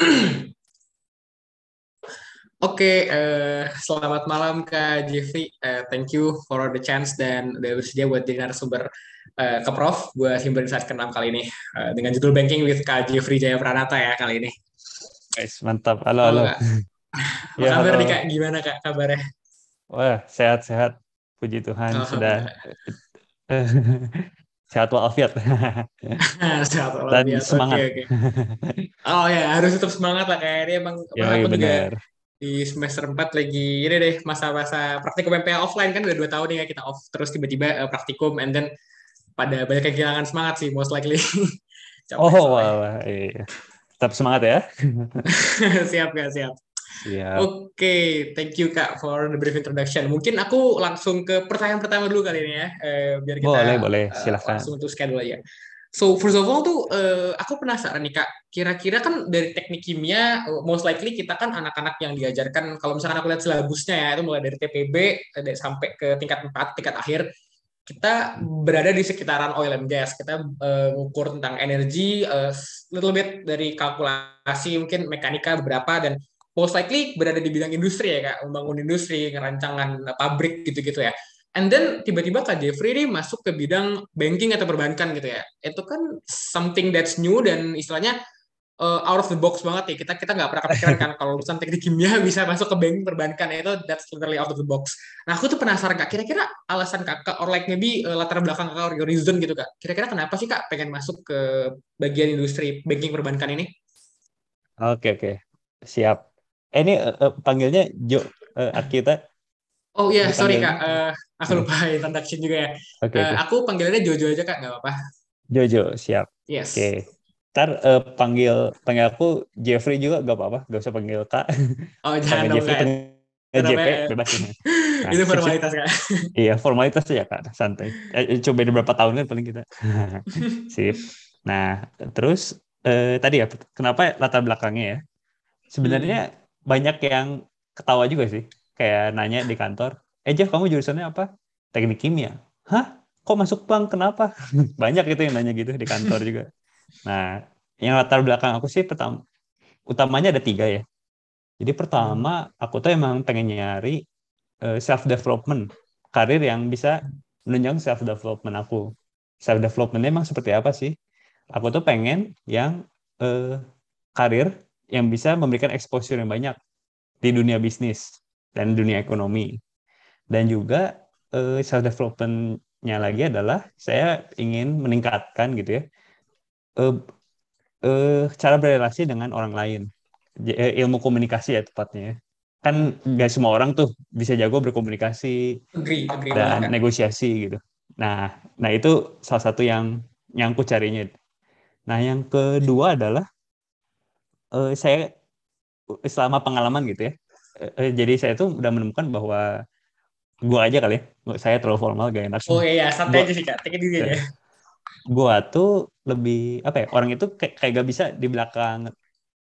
Oke, uh, selamat malam Kak Jeffrey. Uh, thank you for the chance dan udah bersedia buat jadi narasumber uh, ke Prof. Gue Himber Insight ke kali ini uh, dengan judul Banking with Kak Jeffrey Jaya Pranata ya kali ini. Guys, mantap. Halo, halo. Apa ya, kabar halo. nih Kak? Gimana Kak kabarnya? Wah, sehat-sehat. Puji Tuhan sudah sehat walafiat. sehat walafiat. Dan semangat. Okay, okay. Oh ya, harus tetap semangat lah kayak ini emang ya, aku benar. juga di semester 4 lagi ini deh masa-masa praktikum MPA offline kan udah dua tahun nih ya kita off terus tiba-tiba uh, praktikum and then pada banyak yang kehilangan semangat sih most likely. oh wah, iya. tetap semangat ya. siap gak siap. Siap. Oke, okay, thank you Kak for the brief introduction. Mungkin aku langsung ke pertanyaan pertama dulu kali ini ya, eh, biar kita boleh boleh silahkan. Uh, langsung untuk schedule aja. So first of all tuh uh, aku penasaran nih kak, kira-kira kan dari teknik kimia most likely kita kan anak-anak yang diajarkan kalau misalkan aku lihat silabusnya ya itu mulai dari TPB sampai ke tingkat 4, tingkat akhir kita berada di sekitaran oil and gas. Kita uh, ngukur tentang energi, uh, little bit dari kalkulasi mungkin mekanika beberapa dan most likely berada di bidang industri ya kak, membangun industri, ngerancangan pabrik gitu-gitu ya and then tiba-tiba Kak Jeffrey ini masuk ke bidang banking atau perbankan gitu ya. Itu kan something that's new dan istilahnya uh, out of the box banget ya. Kita kita nggak pernah kepikiran kan kalau lulusan teknik kimia bisa masuk ke banking perbankan itu that's literally out of the box. Nah aku tuh penasaran kak, kira-kira alasan kakak or like maybe uh, latar belakang kakak or reason gitu kak. Kira-kira kenapa sih kak pengen masuk ke bagian industri banking perbankan ini? Oke okay, oke okay. siap. Eh, ini uh, panggilnya Jo uh, Akita Oh iya, sorry kak, uh, aku lupa hmm. introduction juga ya. Okay, uh, okay. Aku panggilannya Jojo aja kak, nggak apa-apa. Jojo, siap. Yes. Oke. Okay. Ntar uh, panggil panggil aku Jeffrey juga nggak apa-apa, nggak usah panggil kak. Oh jangan dong Jeffrey, kak. JP bebas ini. Nah, itu formalitas kak. iya formalitas ya kak, santai. Eh, coba beberapa tahun kan paling kita. Sip. Nah terus eh, tadi ya kenapa latar belakangnya ya? Sebenarnya hmm. Banyak yang ketawa juga sih kayak nanya di kantor, eh Jeff kamu jurusannya apa? Teknik kimia. Hah? Kok masuk bank? Kenapa? Banyak itu yang nanya gitu di kantor juga. Nah, yang latar belakang aku sih pertama, utamanya ada tiga ya. Jadi pertama, aku tuh emang pengen nyari uh, eh, self development, karir yang bisa menunjang self development aku. Self development emang seperti apa sih? Aku tuh pengen yang uh, karir yang bisa memberikan exposure yang banyak di dunia bisnis dan dunia ekonomi. Dan juga uh, eh, self development-nya lagi adalah saya ingin meningkatkan gitu ya uh, uh, cara berrelasi dengan orang lain, ilmu komunikasi ya tepatnya. Ya. Kan nggak semua orang tuh bisa jago berkomunikasi agree, agree dan banget. negosiasi gitu. Nah, nah itu salah satu yang yang aku carinya. Nah, yang kedua adalah uh, saya selama pengalaman gitu ya, eh, jadi saya tuh udah menemukan bahwa gua aja kali ya, saya terlalu formal gak enak. Oh iya, santai aja sih kak, take it easy aja. Gua tuh lebih apa ya orang itu kayak, kayak gak bisa di belakang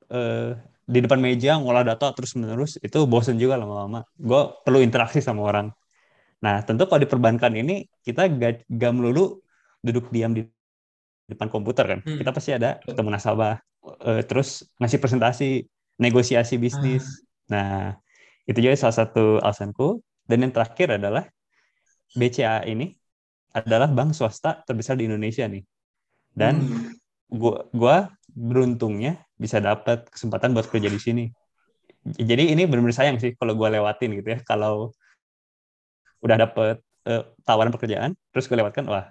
eh, di depan meja ngolah data terus menerus itu bosen juga lama-lama. Gue perlu interaksi sama orang. Nah tentu kalau di perbankan ini kita gak, gak melulu duduk diam di depan komputer kan. Hmm. Kita pasti ada ketemu nasabah, uh, terus ngasih presentasi, negosiasi bisnis. Ah. Nah itu juga salah satu alasanku. Dan yang terakhir adalah BCA ini adalah bank swasta terbesar di Indonesia nih. Dan hmm. gua, gua beruntungnya bisa dapat kesempatan buat kerja di sini. Jadi ini benar-benar sayang sih kalau gua lewatin gitu ya. Kalau udah dapet uh, tawaran pekerjaan, terus gue lewatkan, wah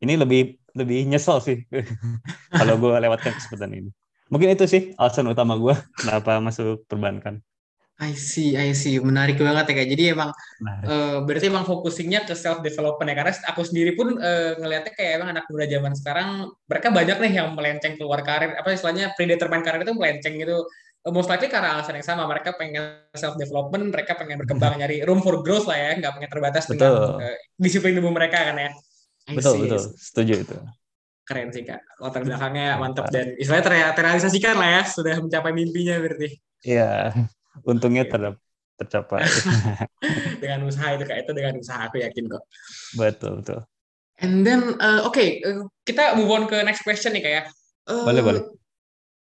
ini lebih lebih nyesel sih kalau gue lewatkan kesempatan ini. Mungkin itu sih alasan utama gue kenapa masuk perbankan. I see, I see. Menarik banget ya kak. Jadi emang uh, berarti emang fokusingnya ke self development ya. Karena aku sendiri pun uh, ngelihatnya kayak emang anak muda zaman sekarang mereka banyak nih yang melenceng keluar karir. Apa istilahnya predetermined karir itu melenceng gitu. Uh, most likely karena alasan yang sama. Mereka pengen self development, mereka pengen berkembang, nyari room for growth lah ya. Nggak pengen terbatas betul. dengan uh, disiplin tubuh mereka kan ya. I betul, see. betul. Setuju itu. Keren sih kak. Latar belakangnya mantap dan istilahnya terrealisasikan lah ya. Sudah mencapai mimpinya berarti. Iya. Untungnya ter tercapai dengan usaha itu kayak itu dengan usaha aku yakin kok betul betul and then uh, oke okay, uh, kita move on ke next question nih kayak uh, boleh boleh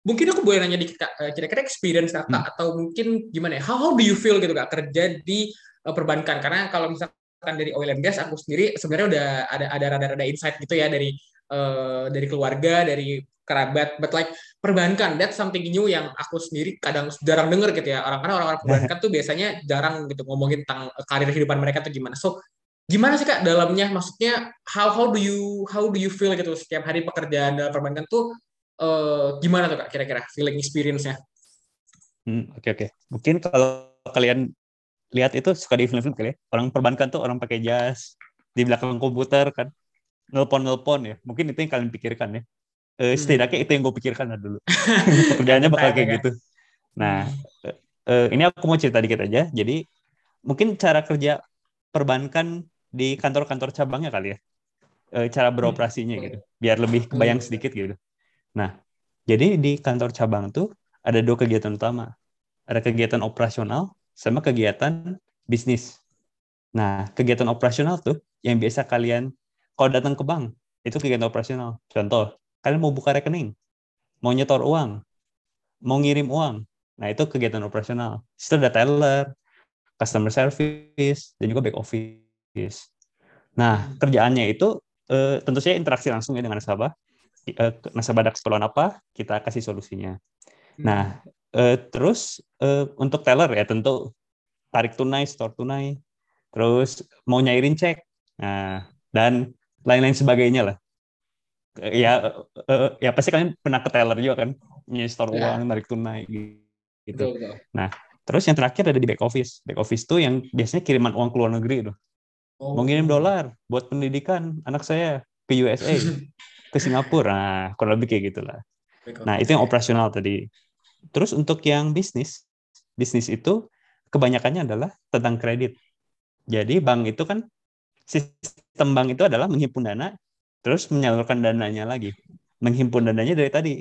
mungkin aku boleh nanya dikit kak, eh, kira-kira experience kakak hmm. atau mungkin gimana ya? How, how do you feel gitu kak kerja di uh, perbankan? Karena kalau misalkan dari oil and gas, aku sendiri sebenarnya udah ada ada rada-rada insight gitu ya dari uh, dari keluarga, dari kerabat, but like perbankan that's something new yang aku sendiri kadang jarang denger gitu ya. Orang karena orang-orang perbankan tuh biasanya jarang gitu ngomongin tentang karir kehidupan mereka tuh gimana. So gimana sih kak dalamnya? Maksudnya how how do you how do you feel gitu setiap hari pekerjaan dalam perbankan tuh uh, gimana tuh kak kira-kira feeling experience-nya? Hmm, oke okay, oke. Okay. Mungkin kalau kalian lihat itu suka di film-film kali ya. Orang perbankan tuh orang pakai jas di belakang komputer kan nelpon nelpon ya. Mungkin itu yang kalian pikirkan ya. Uh, setidaknya itu yang gue pikirkan dulu. Pekerjaannya bakal kayak gitu. nah uh, ini aku mau cerita dikit aja. Jadi mungkin cara kerja perbankan di kantor-kantor cabangnya kali ya. Uh, cara beroperasinya gitu. Biar lebih kebayang sedikit gitu. Nah jadi di kantor cabang tuh ada dua kegiatan utama. Ada kegiatan operasional sama kegiatan bisnis. Nah kegiatan operasional tuh yang biasa kalian kalau datang ke bank itu kegiatan operasional contoh Kalian mau buka rekening, mau nyetor uang, mau ngirim uang. Nah, itu kegiatan operasional. Itu ada teller, customer service, dan juga back office. Nah, hmm. kerjaannya itu eh, tentu saja interaksi langsung ya dengan nasabah. Eh, nasabah ada keperluan apa, kita kasih solusinya. Hmm. Nah, eh, terus eh, untuk teller ya tentu tarik tunai, store tunai, terus mau nyairin cek, nah dan lain-lain sebagainya lah. Ya uh, ya pasti kalian pernah ke teller juga kan? Store ya. uang narik tunai gitu. Betul, betul. nah terus yang terakhir ada di back office. Back office tuh yang biasanya kiriman uang ke luar negeri tuh. Oh. mau ngirim dolar buat pendidikan anak saya ke USA ke Singapura. Nah kurang lebih kayak gitulah. Nah itu yang operasional tadi. Terus untuk yang bisnis bisnis itu kebanyakannya adalah tentang kredit. Jadi bank itu kan sistem bank itu adalah menghimpun dana terus menyalurkan dananya lagi. Menghimpun dananya dari tadi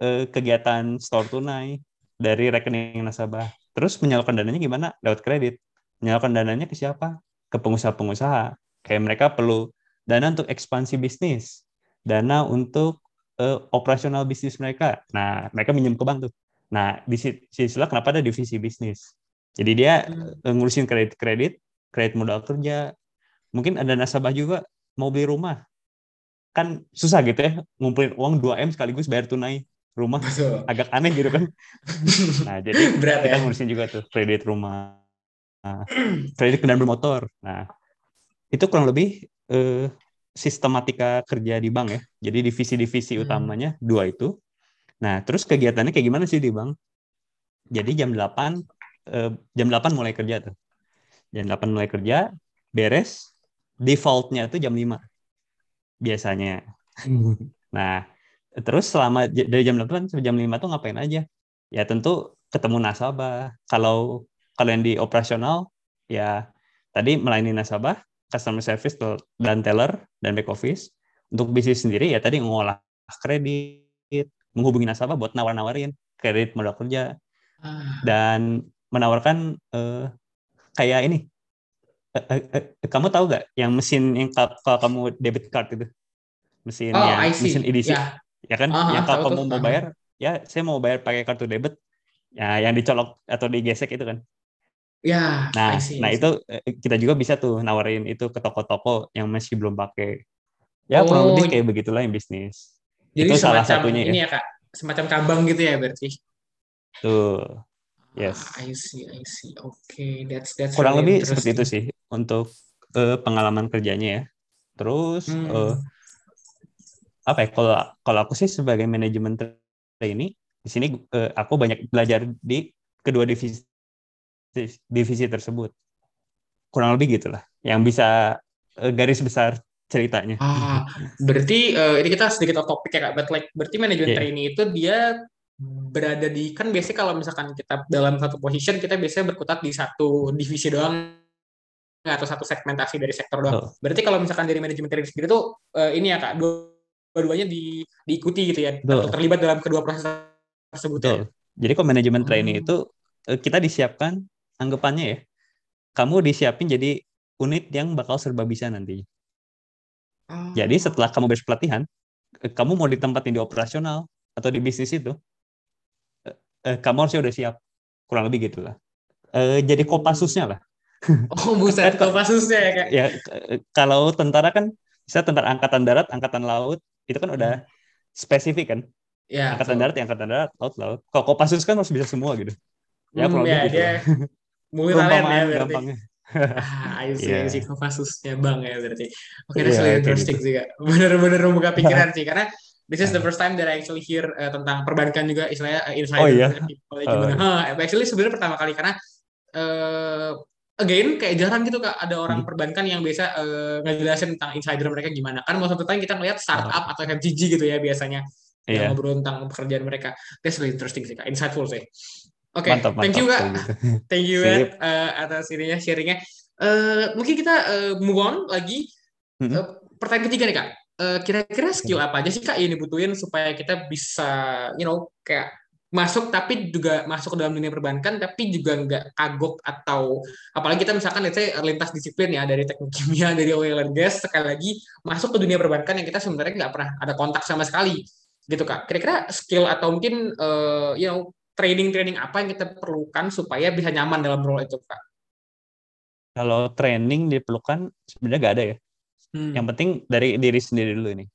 eh, kegiatan store tunai dari rekening nasabah. Terus menyalurkan dananya gimana? Lewat kredit. Menyalurkan dananya ke siapa? Ke pengusaha-pengusaha. Kayak mereka perlu dana untuk ekspansi bisnis dana untuk uh, operasional bisnis mereka. Nah mereka minjem ke bank tuh. Nah di sisi kenapa ada divisi bisnis? Jadi dia hmm. ngurusin kredit kredit kredit modal kerja mungkin ada nasabah juga mau beli rumah. Kan susah gitu ya ngumpulin uang 2 m sekaligus bayar tunai rumah. Betul. agak aneh gitu kan. Nah jadi Berat, kita ya? ngurusin juga tuh kredit rumah. Nah, kredit kendaraan bermotor. Nah itu kurang lebih eh, sistematika kerja di bank ya. Jadi divisi-divisi hmm. utamanya dua itu. Nah terus kegiatannya kayak gimana sih di bank? Jadi jam 8 eh, jam 8 mulai kerja tuh. Jam 8 mulai kerja beres defaultnya tuh jam 5 biasanya. nah, terus selama dari jam 8 sampai jam 5 tuh ngapain aja? Ya tentu ketemu nasabah. Kalau kalau yang di operasional ya tadi melayani nasabah, customer service dan teller dan back office. Untuk bisnis sendiri ya tadi ngolah kredit, menghubungi nasabah buat nawar-nawarin kredit modal kerja ah. dan menawarkan uh, kayak ini Eh, eh, eh, kamu tahu gak yang mesin yang kalau kamu debit card itu? Mesin oh, yang mesin edisi yeah. ya. kan? Uh, yang kalau kamu mau bayar ya saya mau bayar pakai kartu debit ya yang dicolok atau digesek itu kan? Ya nah see, nah itu kita juga bisa tuh nawarin itu ke toko-toko yang masih belum pakai. Ya oh, kurang lebih kayak begitulah yang bisnis. jadi itu salah satunya ya. ini ya. ya kak. Semacam cabang gitu ya berarti. Tuh Yes. Ah, I see, I see. Oke, okay. that's that's kurang really lebih seperti itu sih untuk uh, pengalaman kerjanya ya. Terus hmm. uh, apa ya? Kalau kalau aku sih sebagai manajemen ini di sini uh, aku banyak belajar di kedua divisi divisi tersebut. Kurang lebih gitulah. Yang bisa uh, garis besar ceritanya. Ah, berarti uh, ini kita sedikit off topic ya kak. But like, berarti manajemen yeah. trainee itu dia berada di kan biasanya kalau misalkan kita dalam satu position kita biasanya berkutat di satu divisi doang atau satu segmentasi dari sektor doang. Oh. Berarti kalau misalkan dari manajemen training sendiri tuh uh, ini ya kak dua-duanya di, diikuti gitu ya Betul. atau terlibat dalam kedua proses tersebut. Ya? Betul. Ya? Jadi kalau manajemen training hmm. itu uh, kita disiapkan anggapannya ya kamu disiapin jadi unit yang bakal serba bisa nanti. Oh. Jadi setelah kamu beres pelatihan, kamu mau ditempatin di operasional atau di bisnis itu, eh, kamu harusnya udah siap kurang lebih gitulah eh, jadi kopasusnya lah oh buset kopasusnya ya kak ya kalau tentara kan bisa tentara angkatan darat angkatan laut itu kan udah hmm. spesifik kan ya, angkatan so. darat ya angkatan darat laut laut kalau kopasus kan harus bisa semua gitu ya hmm, ya, gitu dia multi talent ya berarti gampangnya ah, sih yeah. si Kopassusnya bang ya berarti. Oke, okay, that's yeah, really interesting gitu. sih kak. Bener-bener membuka pikiran sih karena this is the first time that I actually hear uh, tentang perbankan juga istilahnya uh, insider oh, iya? gimana. Uh. Huh, actually sebenarnya pertama kali karena uh, again kayak jarang gitu kak ada orang hmm. perbankan yang biasa uh, ngejelasin tentang insider mereka gimana kan of the time kita ngeliat startup uh. atau FGG gitu ya biasanya yeah. yang ngobrol tentang pekerjaan mereka that's really interesting sih kak insightful sih Oke, okay, thank you kak, thank you Ed, uh, atas ininya sharingnya. Uh, mungkin kita uh, move on lagi. Mm -hmm. uh, pertanyaan ketiga nih kak, uh, kira-kira skill apa aja sih kak yang dibutuhin supaya kita bisa, you know, kayak masuk tapi juga masuk ke dalam dunia perbankan tapi juga nggak kagok atau apalagi kita misalkan let's say lintas disiplin ya dari teknik kimia dari oil and gas sekali lagi masuk ke dunia perbankan yang kita sebenarnya nggak pernah ada kontak sama sekali gitu kak kira-kira skill atau mungkin uh, you know training-training apa yang kita perlukan supaya bisa nyaman dalam role itu, Kak? Kalau training diperlukan sebenarnya nggak ada ya. Hmm. Yang penting dari diri sendiri dulu ini.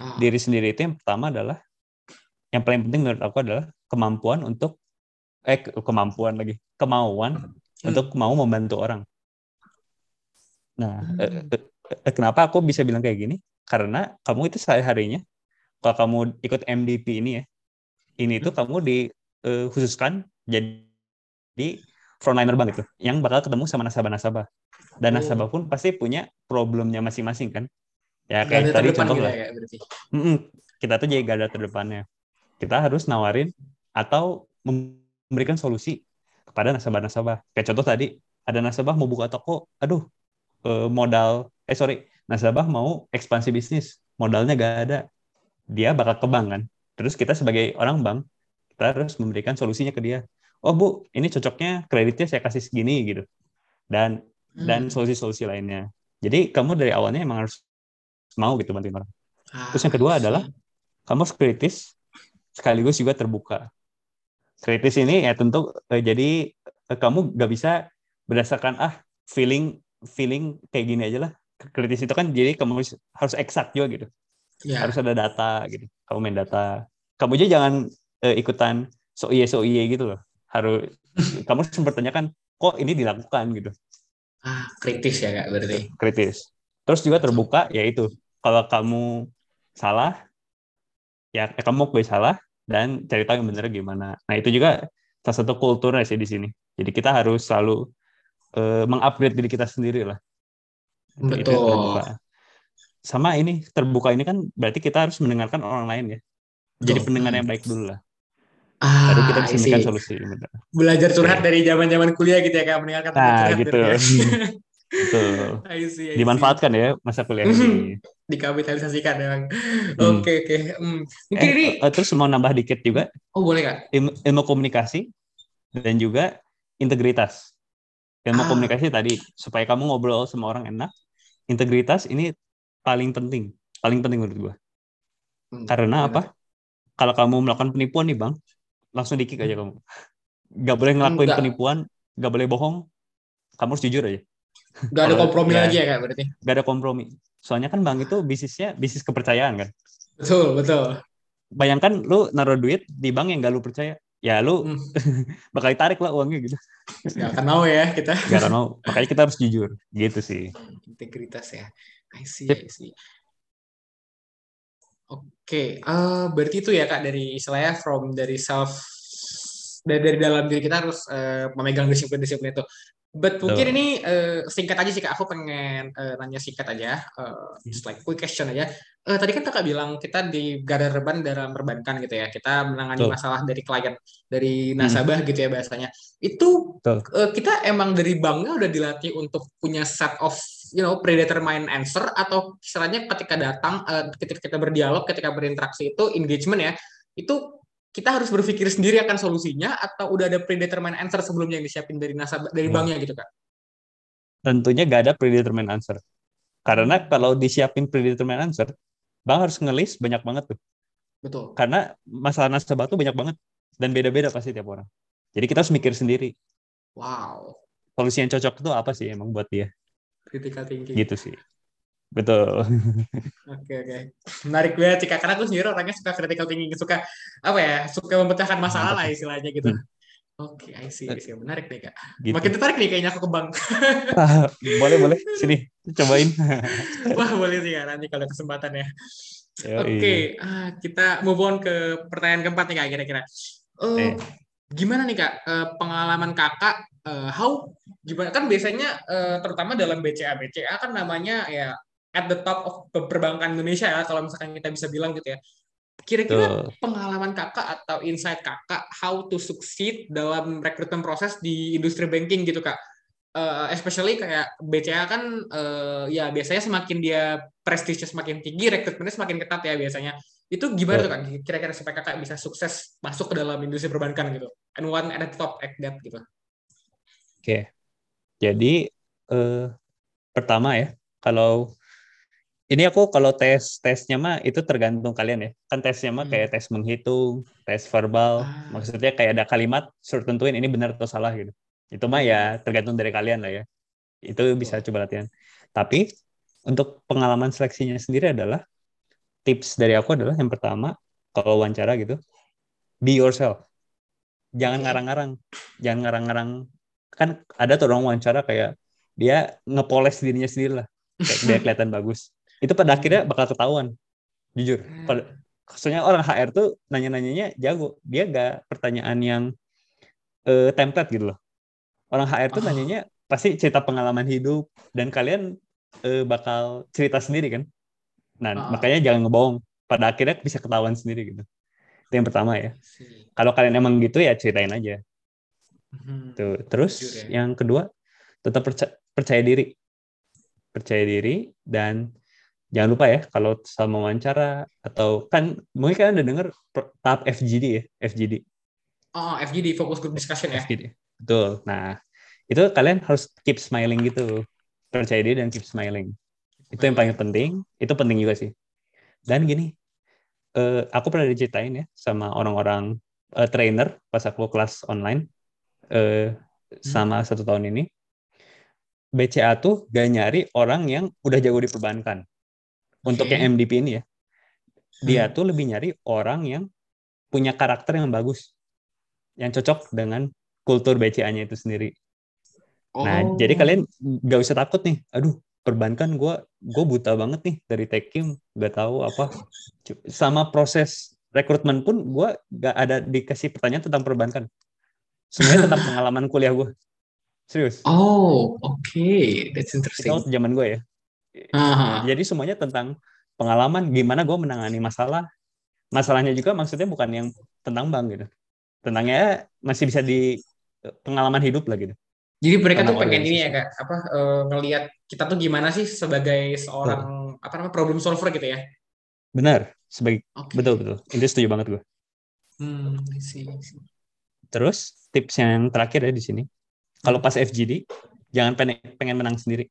Oh. Diri sendiri itu yang pertama adalah yang paling penting menurut aku adalah kemampuan untuk eh kemampuan lagi kemauan hmm. untuk mau membantu orang. Nah, hmm. eh, eh, eh kenapa aku bisa bilang kayak gini? Karena kamu itu sehari harinya kalau kamu ikut MDP ini ya, ini tuh hmm. kamu di uh, khususkan jadi frontliner banget tuh yang bakal ketemu sama nasabah-nasabah. Dan oh. nasabah pun pasti punya problemnya masing-masing kan. Ya kayak tadi contoh lah. ya, mm -mm, kita tuh jadi gada terdepannya. Kita harus nawarin atau memberikan solusi kepada nasabah-nasabah. Kayak contoh tadi ada nasabah mau buka toko aduh eh, modal eh sorry nasabah mau ekspansi bisnis modalnya gak ada. Dia bakal ke bank kan. Terus kita sebagai orang bank kita harus memberikan solusinya ke dia oh bu ini cocoknya kreditnya saya kasih segini gitu. Dan hmm. dan solusi-solusi lainnya. Jadi kamu dari awalnya emang harus mau gitu bantuin orang. Ah, terus yang kedua adalah kamu harus kritis sekaligus juga terbuka. Kritis ini ya tentu eh, jadi eh, kamu gak bisa berdasarkan ah feeling feeling kayak gini aja lah. Kritis itu kan jadi kamu harus exact juga gitu. Yeah. harus ada data gitu. Kamu main data. Kamu aja jangan uh, ikutan so iye so iye gitu loh harus kamu sempat tanyakan kok ini dilakukan gitu. Ah kritis ya kak berarti. Kritis. Terus juga terbuka yaitu kalau kamu salah ya, ya kamu gue salah dan cari tahu yang benar gimana. Nah itu juga salah satu kulturnya sih di sini. Jadi kita harus selalu uh, mengupgrade diri kita sendiri lah. Betul. itu sama ini terbuka ini kan berarti kita harus mendengarkan orang lain ya. Jadi pendengar yang baik dulu lah Ah, Baru kita bisa memberikan solusi. Benar. Belajar curhat dari zaman-zaman kuliah gitu ya kak, mendengarkan nah, curhat gitu. Ya. Betul. I see, I see. Dimanfaatkan ya masa kuliah ini. Dikapitalisasikan memang. Hmm. Oke oke. Hmm. Mungkin eh, ini. Uh, terus mau nambah dikit juga. Oh boleh kak. Ilmu, ilmu komunikasi dan juga integritas. Ilmu ah. komunikasi tadi supaya kamu ngobrol sama orang enak. Integritas ini paling penting, paling penting menurut gua. Hmm, Karena benar. apa? Kalau kamu melakukan penipuan nih bang, langsung dikik aja kamu. Nggak boleh ngelakuin Enggak. penipuan nggak boleh bohong. Kamu harus jujur aja. Nggak ada kompromi ya, lagi ya kak berarti? nggak ada kompromi. Soalnya kan bank itu bisnisnya bisnis kepercayaan kan? Betul betul. Bayangkan lu naruh duit di bank yang gak lu percaya. Ya lu hmm. bakal ditarik lah uangnya gitu. Nggak akan mau ya kita. Nggak akan mau. Makanya kita harus jujur. Gitu sih. Integritas ya. I see, I see. Oke, uh, berarti itu ya kak dari istilahnya from dari self dari, dari dalam diri kita harus uh, memegang disiplin-disiplin itu. But mungkin ini uh, singkat aja sih kak, aku pengen uh, nanya singkat aja, uh, just like quick question aja. Uh, tadi kan kakak bilang kita di garda terdepan dalam perbankan gitu ya, kita menangani Tuh. masalah dari klien, dari nasabah hmm. gitu ya bahasanya. Itu uh, kita emang dari banknya udah dilatih untuk punya set of you know predetermined answer atau istilahnya ketika datang uh, ketika kita berdialog ketika berinteraksi itu engagement ya itu kita harus berpikir sendiri akan solusinya atau udah ada predetermined answer sebelumnya yang disiapin dari nasabah dari hmm. banknya gitu kak tentunya gak ada predetermined answer karena kalau disiapin predetermined answer bank harus ngelis banyak banget tuh betul karena masalah nasabah tuh banyak banget dan beda-beda pasti tiap orang. Jadi kita harus mikir sendiri. Wow. Solusi yang cocok itu apa sih emang buat dia? Critical thinking. Gitu sih. Betul. Oke oke. Menarik banget sih Kak. karena aku sendiri orangnya suka critical thinking, suka apa ya, suka memecahkan masalah lah istilahnya gitu. Hmm. Oke, I see, I see. Menarik nih kak. Gitu. Makin tertarik nih kayaknya aku ke bank. boleh boleh sini cobain. Wah boleh sih kak nanti kalau kesempatan ya. Oke, ah, kita move on ke pertanyaan keempat nih kak kira-kira. Eh, Eh. Gimana nih kak eh, pengalaman kakak? eh, how gimana kan biasanya eh, terutama dalam BCA BCA kan namanya ya at the top of perbankan Indonesia ya kalau misalkan kita bisa bilang gitu ya. Kira-kira pengalaman kakak atau insight kakak how to succeed dalam rekrutmen proses di industri banking gitu kak? Eh, especially kayak BCA kan eh, ya biasanya semakin dia prestisnya semakin tinggi rekrutmennya semakin ketat ya biasanya. Itu gimana tuh kak? Kira-kira supaya kakak bisa sukses masuk ke dalam industri perbankan gitu? And one at the top at that gitu. Oke. Jadi eh, pertama ya, kalau ini aku kalau tes tesnya mah itu tergantung kalian ya. Kan tesnya mah Hmm. kayak tes menghitung, tes verbal. Ah. Maksudnya kayak ada kalimat suruh tentuin ini benar atau salah gitu. Itu mah ya tergantung dari kalian lah ya. Itu bisa coba latihan. Tapi untuk pengalaman seleksinya sendiri adalah tips dari aku adalah yang pertama kalau wawancara gitu, be yourself. Jangan ngarang-ngarang. Jangan ngarang-ngarang. Kan ada tuh orang wawancara kayak dia ngepoles dirinya sendiri lah. Kayak biar kelihatan bagus. Itu pada akhirnya bakal ketahuan. Jujur. Pada, Maksudnya orang HR tuh nanya-nanyanya jago. Dia gak pertanyaan yang eh, template gitu loh. Orang HR tuh Oh. nanyanya pasti cerita pengalaman hidup dan kalian eh, bakal cerita sendiri kan. Nah, Ah. makanya jangan ngebohong. Pada akhirnya bisa ketahuan sendiri gitu. Itu yang pertama ya. Kalau kalian emang gitu ya ceritain aja. Hmm. Tuh. Terus Jujur ya. yang kedua tetap percaya, percaya diri. Percaya diri dan jangan lupa ya kalau sama wawancara atau kan mungkin kalian udah denger per- tahap FGD ya, FGD. Oh, FGD focus group discussion ya. FGD. Betul. Nah, itu kalian harus keep smiling gitu. Percaya diri dan keep smiling. Itu yang paling penting. Itu penting juga sih. Dan gini, eh, aku pernah diceritain ya sama orang-orang eh, trainer pas aku kelas online eh, sama satu tahun ini. BCA tuh gak nyari orang yang udah jago di perbankan. Untuk Oke. yang MDP ini ya, dia Hmm. tuh lebih nyari orang yang punya karakter yang bagus, yang cocok dengan kultur BCA-nya itu sendiri. Nah, Oh. jadi kalian nggak usah takut nih. Aduh, perbankan gue gue buta banget nih dari tekim, nggak tahu apa. Sama proses rekrutmen pun gue nggak ada dikasih pertanyaan tentang perbankan. Semuanya tentang pengalaman kuliah gue. Serius. Oh, oke, that's Itu interesting. waktu zaman gue ya. Aha. Jadi semuanya tentang pengalaman gimana gue menangani masalah. Masalahnya juga maksudnya bukan yang tentang bank gitu. Tentangnya masih bisa di pengalaman hidup lah gitu. Jadi mereka tuh pengen ini ya kak, apa eh, ngelihat kita tuh gimana sih sebagai seorang apa namanya problem solver gitu ya? Benar. Sebagai Oke. betul betul. Itu setuju banget gue. Hmm, see, see. Terus tips yang terakhir ya di sini, kalau pas FGD jangan pengen pengen menang sendiri.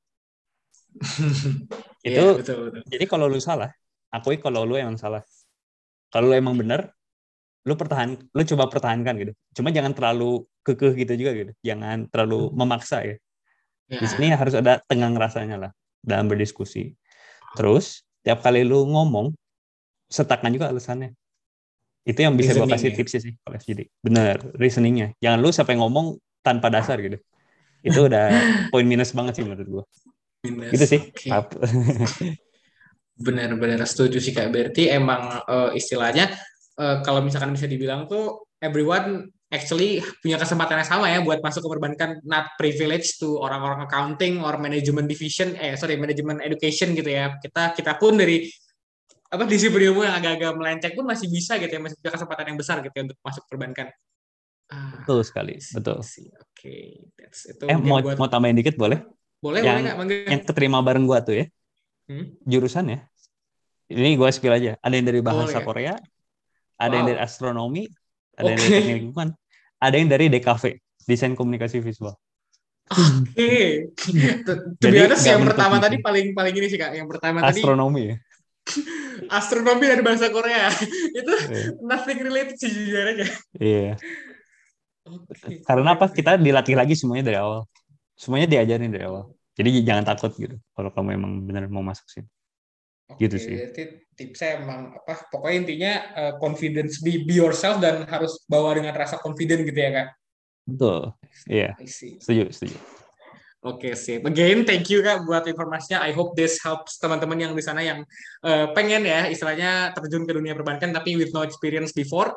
Itu betul betul. jadi kalau lu salah, akui kalau lu emang salah. Kalau lu emang benar, lu pertahan, lu coba pertahankan gitu. Cuma jangan terlalu kekeh gitu juga gitu. Jangan terlalu memaksa ya. Ya. Di sini harus ada tenggang rasanya lah dalam berdiskusi. Terus tiap kali lu ngomong, sertakan juga alasannya. Itu yang bisa gue kasih ya? tipsnya sih kalau FGD. Bener, reasoningnya. Jangan lu sampai ngomong tanpa dasar gitu. Itu udah poin minus banget sih menurut gue. Minus. Gitu sih. Maaf. Benar-benar setuju sih kak. Berarti emang eh, istilahnya eh, kalau misalkan bisa dibilang tuh everyone actually punya kesempatan yang sama ya buat masuk ke perbankan not privilege to orang-orang accounting or management division eh sorry management education gitu ya kita kita pun dari apa disiplin ilmu yang agak-agak melenceng pun masih bisa gitu ya masih punya kesempatan yang besar gitu ya untuk masuk perbankan ah, Betul sekali, see, betul. Oke That's- itu Eh mau buat- mau tambahin dikit boleh? boleh yang- boleh mangga Yang keterima bareng gua tuh ya, Hmm? jurusan ya. Ini gua spill aja. Ada yang dari bahasa Boleh. Korea, ada yang Wow. dari astronomi, ada yang dari teknik lingkungan, ada yang dari DKV, desain komunikasi visual. Oke. To Jadi honest, yang pertama pintu. tadi paling paling ini sih kak. Yang pertama tadi Astronomi ya. astronomi dan bahasa Korea itu yeah. nothing related sih jujur aja. Iya. Okay. Karena apa? Kita dilatih lagi semuanya dari awal. Semuanya diajarin dari awal. Jadi jangan takut gitu kalau kamu emang benar mau masuk sini. Okay, gitu sih. Jadi tipsnya emang apa? Pokoknya intinya uh, confidence be, be yourself dan harus bawa dengan rasa confident gitu ya kak. Betul. Iya. Yeah. Setuju, setuju. Oke, okay, sip. Again, thank you Kak buat informasinya. I hope this helps teman-teman yang di sana yang uh, pengen ya istilahnya terjun ke dunia perbankan tapi with no experience before.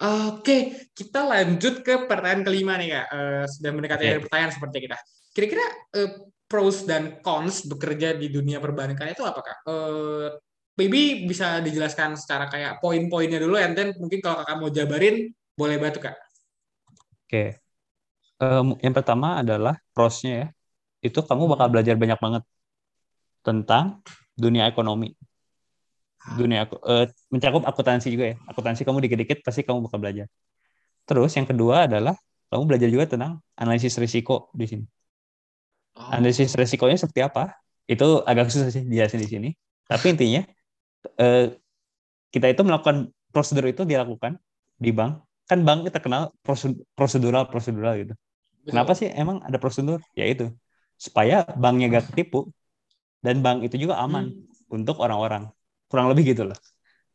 Oke, okay, kita lanjut ke pertanyaan kelima nih Kak. Uh, sudah mendekati okay. pertanyaan seperti kita. Kira-kira uh, pros dan cons bekerja di dunia perbankan itu apa Kak? Uh, maybe bisa dijelaskan secara kayak poin-poinnya dulu, and then mungkin kalau kakak mau jabarin, boleh bantu Kak. Oke. Okay um, yang pertama adalah prosnya ya. Itu kamu bakal hmm. belajar banyak banget tentang dunia ekonomi. Dunia uh, mencakup akuntansi juga ya. Akuntansi kamu dikit-dikit pasti kamu bakal belajar. Terus yang kedua adalah kamu belajar juga tentang analisis risiko di sini. Oh. Analisis risikonya seperti apa? Itu agak susah sih dijelasin di sini. Tapi intinya uh, kita itu melakukan prosedur itu dilakukan di bank. Kan bank kita kenal prosedural prosedural gitu. Kenapa sih emang ada prosedur? Ya itu supaya banknya gak ketipu dan bank itu juga aman hmm. untuk orang-orang. Kurang lebih gitu loh.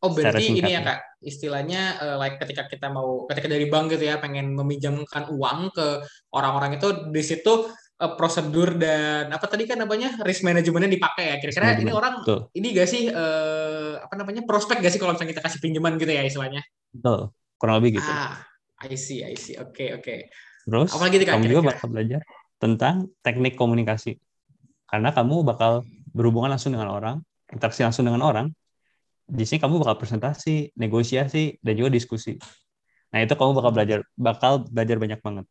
Oh berarti ini ya kak istilahnya uh, like ketika kita mau ketika dari bank gitu ya pengen meminjamkan uang ke orang-orang itu di situ uh, prosedur dan apa tadi kan namanya risk manajemennya dipakai ya kira-kira ini orang Betul. ini gak sih uh, apa namanya prospek gak sih kalau misalnya kita kasih pinjaman gitu ya istilahnya? Betul kurang lebih gitu. Ah I see I see oke okay, oke. Okay. Terus Apalagi kamu juga bakal belajar tentang teknik komunikasi. Karena kamu bakal berhubungan langsung dengan orang, interaksi langsung dengan orang. Di sini kamu bakal presentasi, negosiasi, dan juga diskusi. Nah, itu kamu bakal belajar bakal belajar banyak banget.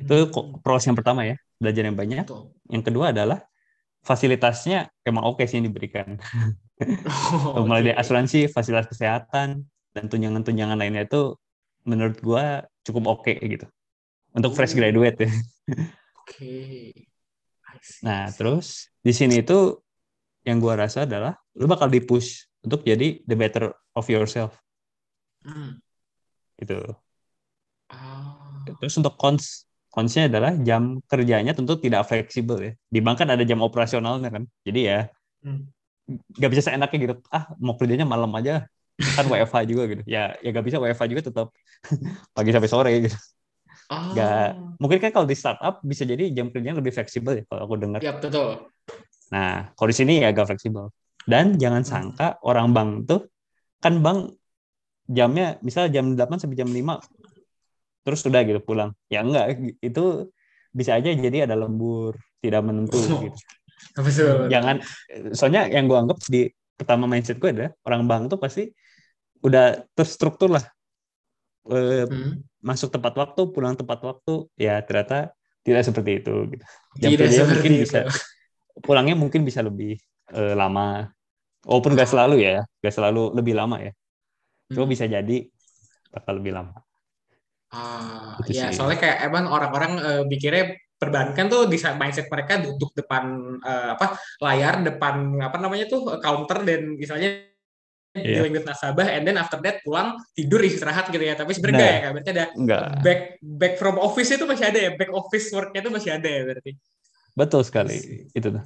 Itu pros yang pertama ya, belajar yang banyak. Yang kedua adalah fasilitasnya emang oke okay sih yang diberikan. Oh, Mulai dari asuransi, fasilitas kesehatan, dan tunjangan-tunjangan lainnya itu menurut gua cukup oke okay, gitu untuk fresh oh. graduate ya. Oke. Okay. Nah terus di sini itu yang gua rasa adalah lu bakal dipush untuk jadi the better of yourself. Hmm. Itu. Oh. Terus untuk cons consnya adalah jam kerjanya tentu tidak fleksibel ya. Di bank kan ada jam operasionalnya kan. Jadi ya hmm. gak bisa seenaknya gitu. Ah mau kerjanya malam aja kan WFH juga gitu ya ya gak bisa WFH juga tetap pagi sampai sore gitu oh. Gak, mungkin kan kalau di startup bisa jadi jam kerjanya lebih fleksibel ya kalau aku dengar ya betul nah kalau di sini ya agak fleksibel dan jangan hmm. sangka orang bank tuh kan bank jamnya misal jam 8 sampai jam 5 terus sudah gitu pulang ya enggak itu bisa aja jadi ada lembur tidak menentu oh. gitu Betul. Jangan soalnya yang gue anggap di pertama mindset gue ada orang bank tuh pasti udah terstruktur lah e, hmm. masuk tepat waktu pulang tepat waktu ya ternyata tidak seperti itu gitu. jam kerja mungkin itu. bisa pulangnya mungkin bisa lebih e, lama walaupun gak selalu ya gak selalu lebih lama ya cuma hmm. bisa jadi bakal lebih lama ah gitu ya sih. soalnya kayak emang orang-orang e, mikirnya perbankan tuh di mindset mereka duduk depan uh, apa layar depan apa namanya tuh counter dan misalnya yeah. dealing with nasabah and then after that pulang tidur istirahat gitu ya tapi sebenarnya nah, ya berarti ada enggak. back back from office itu masih ada ya back office worknya itu masih ada ya berarti betul sekali itu tuh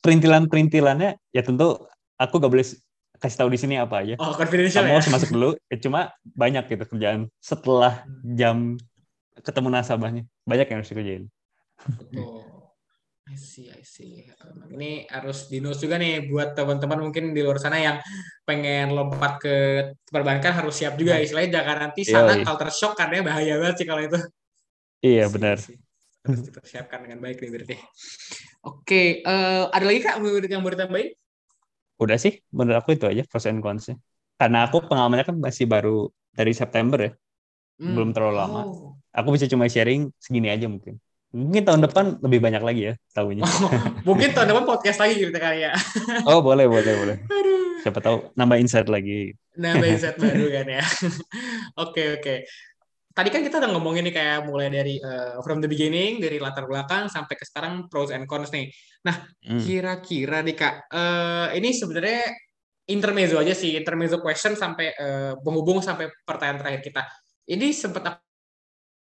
perintilan perintilannya ya tentu aku gak boleh kasih tahu di sini apa aja oh confidential kamu ya? harus masuk dulu ya, cuma banyak gitu kerjaan setelah hmm. jam ketemu nasabahnya banyak yang harus dikerjain Betul. I see, I see. Ini harus dinos juga nih buat teman-teman mungkin di luar sana yang pengen lompat ke perbankan harus siap juga nah. istilahnya jangan nanti sana iya, culture shock karena bahaya banget sih kalau itu. Iya benar. Harus dipersiapkan dengan baik nih berarti. Oke, uh, ada lagi kak yang mau ditambahin? Udah sih, menurut aku itu aja pros and cons Karena aku pengalamannya kan masih baru dari September ya, hmm. belum terlalu lama. Oh. Aku bisa cuma sharing segini aja mungkin. Mungkin tahun depan lebih banyak lagi ya tahunya. Oh, mungkin tahun depan podcast lagi gitu kali ya. oh boleh boleh boleh. Aduh. Siapa tahu nambah insight lagi. Nambah insight baru kan ya. Oke oke. Tadi kan kita udah ngomongin nih kayak mulai dari uh, from the beginning dari latar belakang sampai ke sekarang pros and cons nih. Nah, hmm. kira-kira nih Kak, uh, ini sebenarnya intermezzo aja sih, intermezzo question sampai uh, penghubung sampai pertanyaan terakhir kita. Ini sempat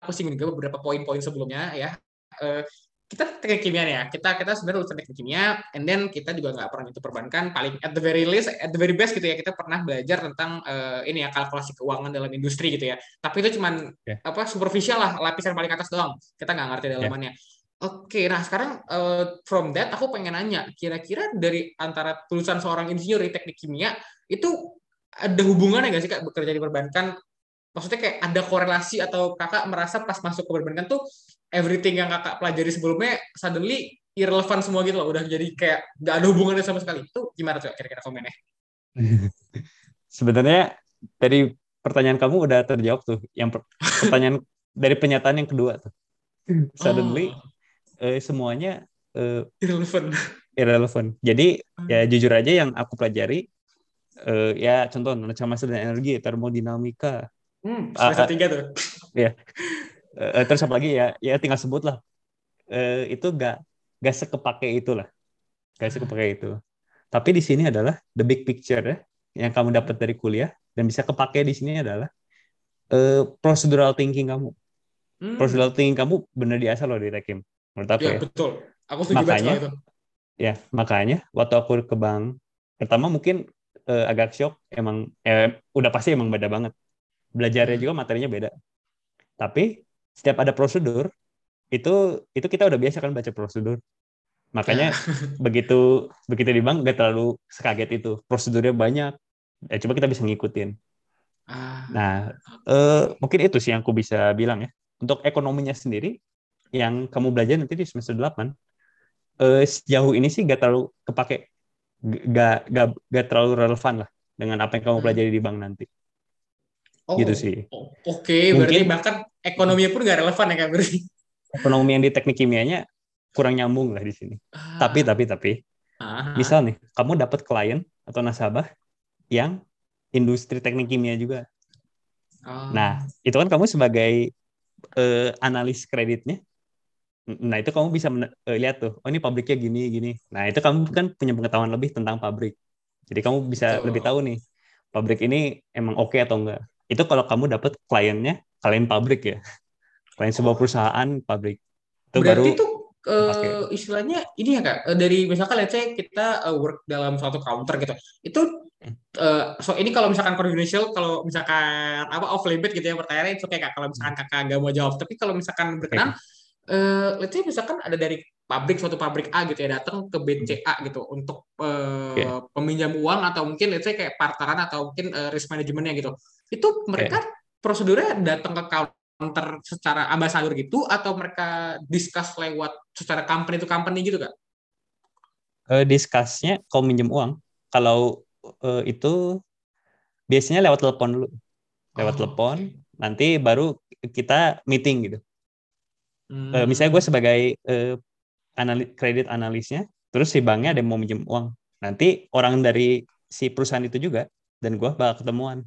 aku singgung juga beberapa poin-poin sebelumnya ya. Uh, kita teknik kimia ya kita kita sebenarnya lulusan teknik kimia and then kita juga nggak pernah itu perbankan paling at the very least at the very best gitu ya kita pernah belajar tentang uh, ini ya kalkulasi keuangan dalam industri gitu ya tapi itu cuman yeah. apa superficial lah lapisan paling atas doang kita nggak ngerti dalamannya yeah. Oke, okay, nah sekarang uh, from that aku pengen nanya, kira-kira dari antara tulisan seorang insinyur di teknik kimia itu ada hubungannya nggak sih kak bekerja di perbankan? Maksudnya kayak ada korelasi atau kakak merasa pas masuk ke perbankan tuh everything yang kakak pelajari sebelumnya suddenly irrelevant semua gitu loh. Udah jadi kayak nggak ada hubungannya sama sekali. Itu gimana tuh kira-kira komennya? Sebenarnya dari pertanyaan kamu udah terjawab tuh. Yang pertanyaan dari pernyataan yang kedua tuh. Suddenly oh. eh, semuanya eh, irrelevant. irrelevant. Jadi hmm. ya jujur aja yang aku pelajari eh, ya contoh macam masa dan energi termodinamika. Hmm, semester tiga tuh. Ya uh, terus apa lagi? Ya ya tinggal sebut lah. Uh, itu gak gak sekepake itu lah gak sekepake itu. Tapi di sini adalah the big picture ya yang kamu dapat dari kuliah. Dan bisa kepake di sini adalah uh, procedural thinking kamu. Hmm. procedural thinking kamu benar diasah loh di Tekim menurut aku ya, ya. betul. Aku setuju makanya itu. ya makanya waktu aku ke bank pertama mungkin uh, agak shock emang eh, udah pasti emang beda banget. Belajarnya hmm. juga materinya beda. Tapi setiap ada prosedur itu itu kita udah biasa kan baca prosedur makanya ya. begitu begitu di bank gak terlalu sekaget itu prosedurnya banyak ya coba kita bisa ngikutin ah. nah eh, mungkin itu sih yang aku bisa bilang ya untuk ekonominya sendiri yang kamu belajar nanti di semester 8 eh, sejauh ini sih gak terlalu kepake gak, gak, gak terlalu relevan lah dengan apa yang kamu hmm. pelajari di bank nanti Oh, gitu sih. Oke, okay, berarti bahkan ekonominya pun nggak relevan ya kan berarti. Ekonomi yang di teknik kimianya kurang nyambung lah di sini. Ah. Tapi tapi tapi ah. misal nih, kamu dapat klien atau nasabah yang industri teknik kimia juga. Ah. Nah, itu kan kamu sebagai uh, analis kreditnya. Nah, itu kamu bisa uh, lihat tuh, oh ini pabriknya gini gini. Nah, itu kamu kan punya pengetahuan lebih tentang pabrik. Jadi kamu bisa Betul. lebih tahu nih, pabrik ini emang oke okay atau enggak itu kalau kamu dapat kliennya klien pabrik ya. Klien sebuah oh. perusahaan pabrik. Itu berarti baru itu uh, istilahnya ini ya kak? Eh, dari misalkan let's say kita uh, work dalam suatu counter gitu. Itu uh, so ini kalau misalkan confidential kalau misalkan apa off limit gitu ya pertanyaannya itu kayak kak. Kalau misalkan hmm. kakak nggak mau jawab. Tapi kalau misalkan berkenan uh, let's say misalkan ada dari pabrik suatu pabrik A gitu ya datang ke BCA gitu untuk uh, okay. peminjam uang atau mungkin let's say kayak parteran atau mungkin uh, risk manajemennya gitu itu mereka okay. prosedurnya datang ke counter secara ambasador gitu atau mereka discuss lewat secara company itu company gitu kan? Uh, discussnya kalau minjem uang kalau uh, itu biasanya lewat telepon dulu lewat oh, telepon okay. nanti baru kita meeting gitu Hmm. Uh, misalnya gue sebagai uh, analis, kredit analisnya, terus si banknya ada yang mau minjem uang. Nanti orang dari si perusahaan itu juga dan gue bakal ketemuan.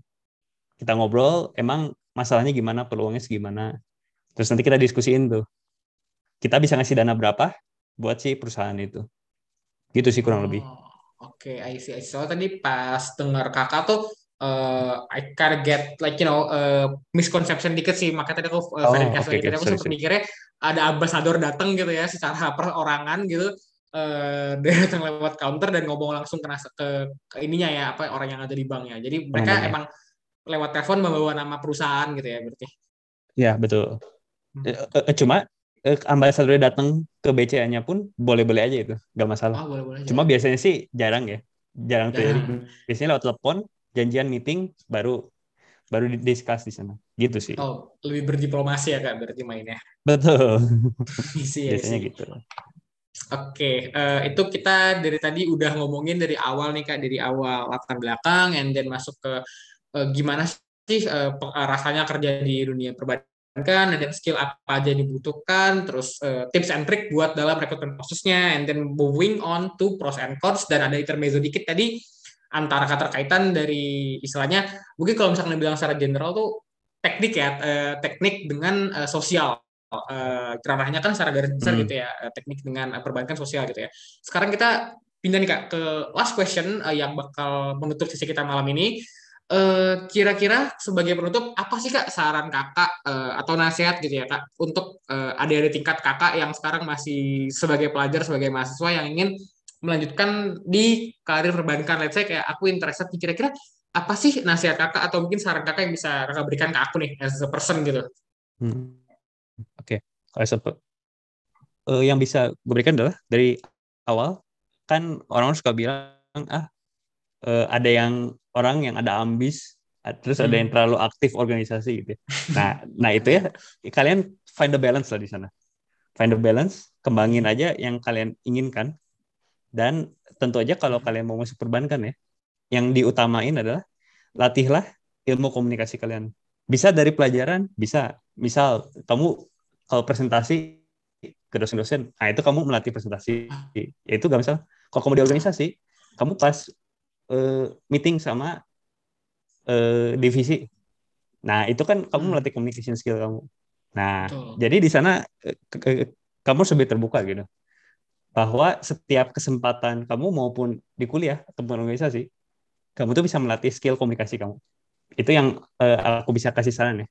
Kita ngobrol, emang masalahnya gimana, peluangnya segimana. Terus nanti kita diskusiin tuh. Kita bisa ngasih dana berapa buat si perusahaan itu. Gitu sih kurang oh, lebih. Oke, okay, I see. I see. Soalnya tadi pas dengar kakak tuh uh, I kind get like you know uh, misconception dikit sih makanya tadi aku uh, oh, okay, okay. aku sempat mikirnya ada ambasador datang gitu ya secara perorangan gitu uh, dia datang lewat counter dan ngomong langsung ke, ke, ke ininya ya apa orang yang ada di banknya jadi mereka oh, emang lewat telepon membawa nama perusahaan gitu ya berarti. Ya betul. Hmm. cuma ambasador datang ke BCA-nya pun boleh-boleh aja itu nggak masalah. Oh, boleh -boleh cuma biasanya sih jarang ya jarang terjadi biasanya lewat telepon janjian meeting baru baru discuss di sana. Gitu sih. Oh lebih berdiplomasi ya kak berarti mainnya. Betul. Isi, ya, biasanya gitu. Oke, okay. uh, eh, itu kita dari tadi udah ngomongin dari awal nih kak, dari awal latar belakang, and then masuk ke uh, gimana sih uh, rasanya kerja di dunia perbankan, dan skill apa aja dibutuhkan, terus uh, tips and trick buat dalam rekrutmen prosesnya, and then moving on to pros and cons, dan ada intermezzo dikit tadi antara keterkaitan dari istilahnya mungkin kalau misalnya bilang secara general tuh teknik ya, uh, teknik dengan uh, sosial. Uh, ranahnya kan secara garis besar hmm. gitu ya, teknik dengan perbankan sosial gitu ya. Sekarang kita pindah nih kak ke last question uh, yang bakal menutup sesi kita malam ini. Uh, kira-kira sebagai penutup apa sih kak saran kakak uh, atau nasihat gitu ya kak untuk uh, adik-adik tingkat kakak yang sekarang masih sebagai pelajar sebagai mahasiswa yang ingin melanjutkan di karir perbankan let's say kayak aku interested kira-kira apa sih nasihat kakak atau mungkin saran kakak yang bisa kakak berikan ke aku nih as a person gitu? Hmm. Oke, okay. kalau uh, yang bisa gue berikan adalah dari awal kan orang suka bilang ah uh, ada yang orang yang ada ambis terus hmm. ada yang hmm. terlalu aktif organisasi gitu. Ya. Nah, nah itu ya kalian find the balance lah di sana. Find the balance, kembangin aja yang kalian inginkan dan tentu aja kalau kalian mau masuk perbankan ya, yang diutamain adalah latihlah ilmu komunikasi kalian. Bisa dari pelajaran, bisa. Misal kamu kalau presentasi ke dosen-dosen, nah itu kamu melatih presentasi. Ya itu gak misal. Kalau kamu di organisasi, kamu pas uh, meeting sama uh, divisi. Nah, itu kan kamu hmm. melatih communication skill kamu. Nah, Betul. jadi di sana uh, kamu lebih terbuka gitu. Bahwa setiap kesempatan kamu maupun di kuliah ataupun organisasi, kamu tuh bisa melatih skill komunikasi kamu. Itu yang uh, aku bisa kasih saran ya.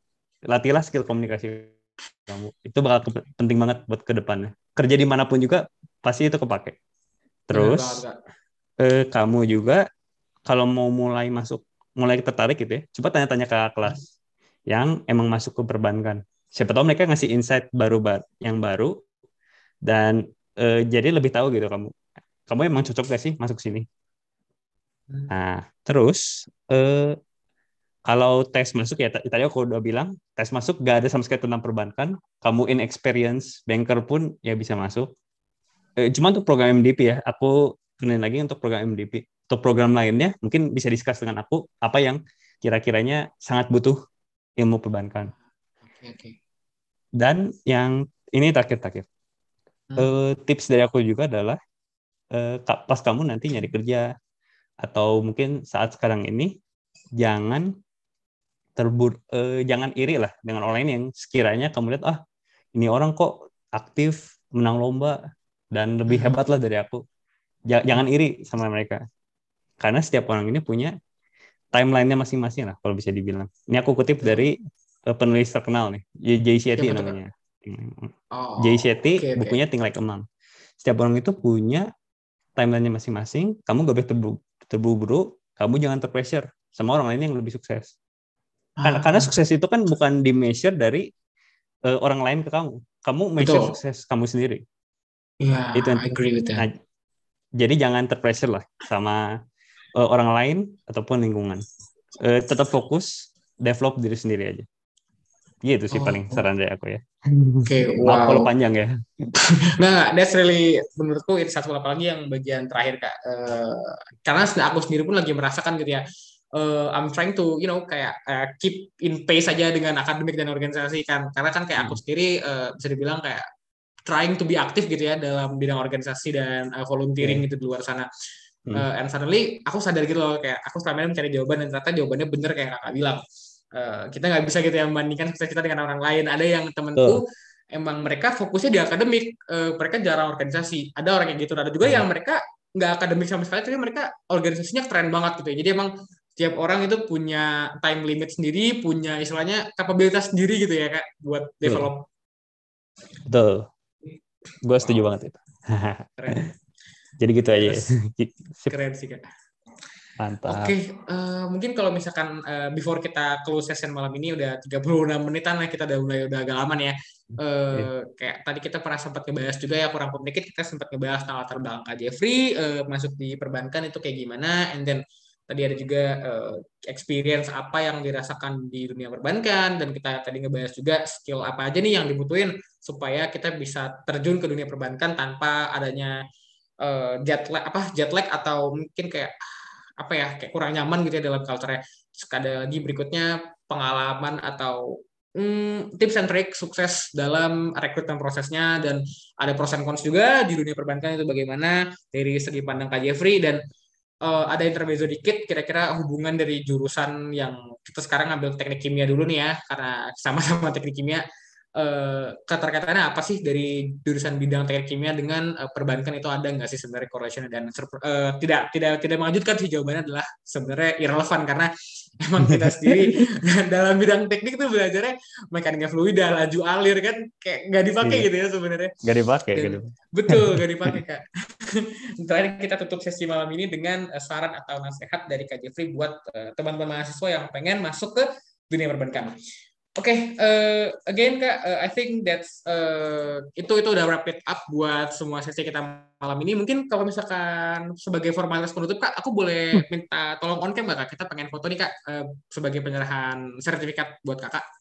Latihlah skill komunikasi kamu. Itu bakal penting banget buat ke depannya. Kerja di mana pun juga pasti itu kepake. Terus uh, kamu juga kalau mau mulai masuk, mulai tertarik gitu ya, coba tanya-tanya ke kelas yang emang masuk ke perbankan. Siapa tahu mereka ngasih insight baru yang baru dan uh, jadi lebih tahu gitu kamu. Kamu emang cocok gak sih masuk sini? Nah, terus eh, kalau tes masuk ya tadi aku udah bilang tes masuk gak ada sama sekali tentang perbankan. Kamu inexperience banker pun ya bisa masuk. Eh, cuma untuk program MDP ya, aku kenalin lagi untuk program MDP. Untuk program lainnya mungkin bisa diskus dengan aku apa yang kira-kiranya sangat butuh ilmu perbankan. Okay, okay. Dan yang ini terakhir-terakhir. Hmm. Uh, tips dari aku juga adalah uh, pas kamu nanti nyari kerja atau mungkin saat sekarang ini jangan terbur eh, jangan iri lah dengan orang lain yang sekiranya kamu lihat ah ini orang kok aktif menang lomba dan lebih hmm. hebat lah dari aku jangan iri sama mereka karena setiap orang ini punya timelinenya masing-masing lah kalau bisa dibilang ini aku kutip dari uh, penulis terkenal nih Jay Shetty ya, namanya oh, Jay Shetty okay, bukunya okay. Think Like a Mom setiap orang itu punya timelinenya masing-masing kamu gak boleh terburu-buru, kamu jangan terpressure sama orang lain yang lebih sukses. Karena, ah. karena sukses itu kan bukan di measure dari uh, orang lain ke kamu. Kamu measure Betul. sukses kamu sendiri. Iya, itu I agree with that. Nah, jadi jangan terpressure lah sama uh, orang lain ataupun lingkungan. Uh, tetap fokus, develop diri sendiri aja. Gitu sih oh, paling saran dari aku ya. Oke, okay, wow. kalau panjang ya. nah, that's really menurutku itu satu apalagi yang bagian terakhir kak. Uh, karena aku sendiri pun lagi merasakan gitu ya. Uh, I'm trying to, you know, kayak uh, keep in pace aja dengan akademik dan organisasi kan. Karena kan kayak aku hmm. sendiri uh, bisa dibilang kayak trying to be aktif gitu ya dalam bidang organisasi dan uh, volunteering yeah. gitu di luar sana. Hmm. Uh, and suddenly aku sadar gitu loh kayak aku selama ini mencari jawaban dan ternyata jawabannya bener kayak kakak bilang. Uh, kita nggak bisa gitu ya membandingkan sukses kita dengan orang lain. Ada yang temenku emang mereka fokusnya di akademik uh, mereka jarang organisasi. Ada orang yang gitu. Ada juga uh. yang mereka nggak akademik sama sekali tapi mereka organisasinya keren banget gitu ya. Jadi emang setiap orang itu punya time limit sendiri punya istilahnya kapabilitas sendiri gitu ya kak buat develop. Betul. Gue setuju wow. banget itu. Keren. Jadi gitu aja keren sih kak Mantap. Oke, okay, uh, eh, mungkin kalau misalkan uh, before kita close session malam ini udah 36 menitan lah kita udah mulai udah agak aman ya. Uh, yeah. kayak tadi kita pernah sempat ngebahas juga ya kurang sedikit kita sempat ngebahas tentang latar belakang Kak Jeffrey uh, masuk di perbankan itu kayak gimana and then tadi ada juga uh, experience apa yang dirasakan di dunia perbankan dan kita tadi ngebahas juga skill apa aja nih yang dibutuhin supaya kita bisa terjun ke dunia perbankan tanpa adanya uh, jet lag apa jet lag atau mungkin kayak apa ya kayak kurang nyaman gitu ya dalam culture-nya. Ada lagi berikutnya pengalaman atau hmm, tips and trick sukses dalam rekrutmen prosesnya. Dan ada pros and cons juga di dunia perbankan itu bagaimana dari segi pandang Kak Jeffrey. Dan uh, ada intermezzo dikit kira-kira hubungan dari jurusan yang kita sekarang ambil teknik kimia dulu nih ya. Karena sama-sama teknik kimia uh, keterkaitannya apa sih dari jurusan bidang teknik kimia dengan uh, perbankan itu ada nggak sih sebenarnya correlation dan uh, tidak tidak tidak mengejutkan sih jawabannya adalah sebenarnya irrelevant karena emang kita sendiri dalam bidang teknik tuh belajarnya mekanika fluida laju alir kan kayak nggak dipakai iya. gitu ya sebenarnya nggak dipakai gitu. betul nggak dipakai kak terakhir kita tutup sesi malam ini dengan saran atau nasihat dari Kak Jeffrey buat teman-teman mahasiswa yang pengen masuk ke dunia perbankan Oke, okay, uh, eh, again kak, uh, I think that's uh, itu itu udah wrap it up buat semua sesi kita malam ini. Mungkin kalau misalkan sebagai formalitas penutup kak, aku boleh hmm. minta tolong on cam kak? Kita pengen foto nih kak uh, sebagai penyerahan sertifikat buat kakak.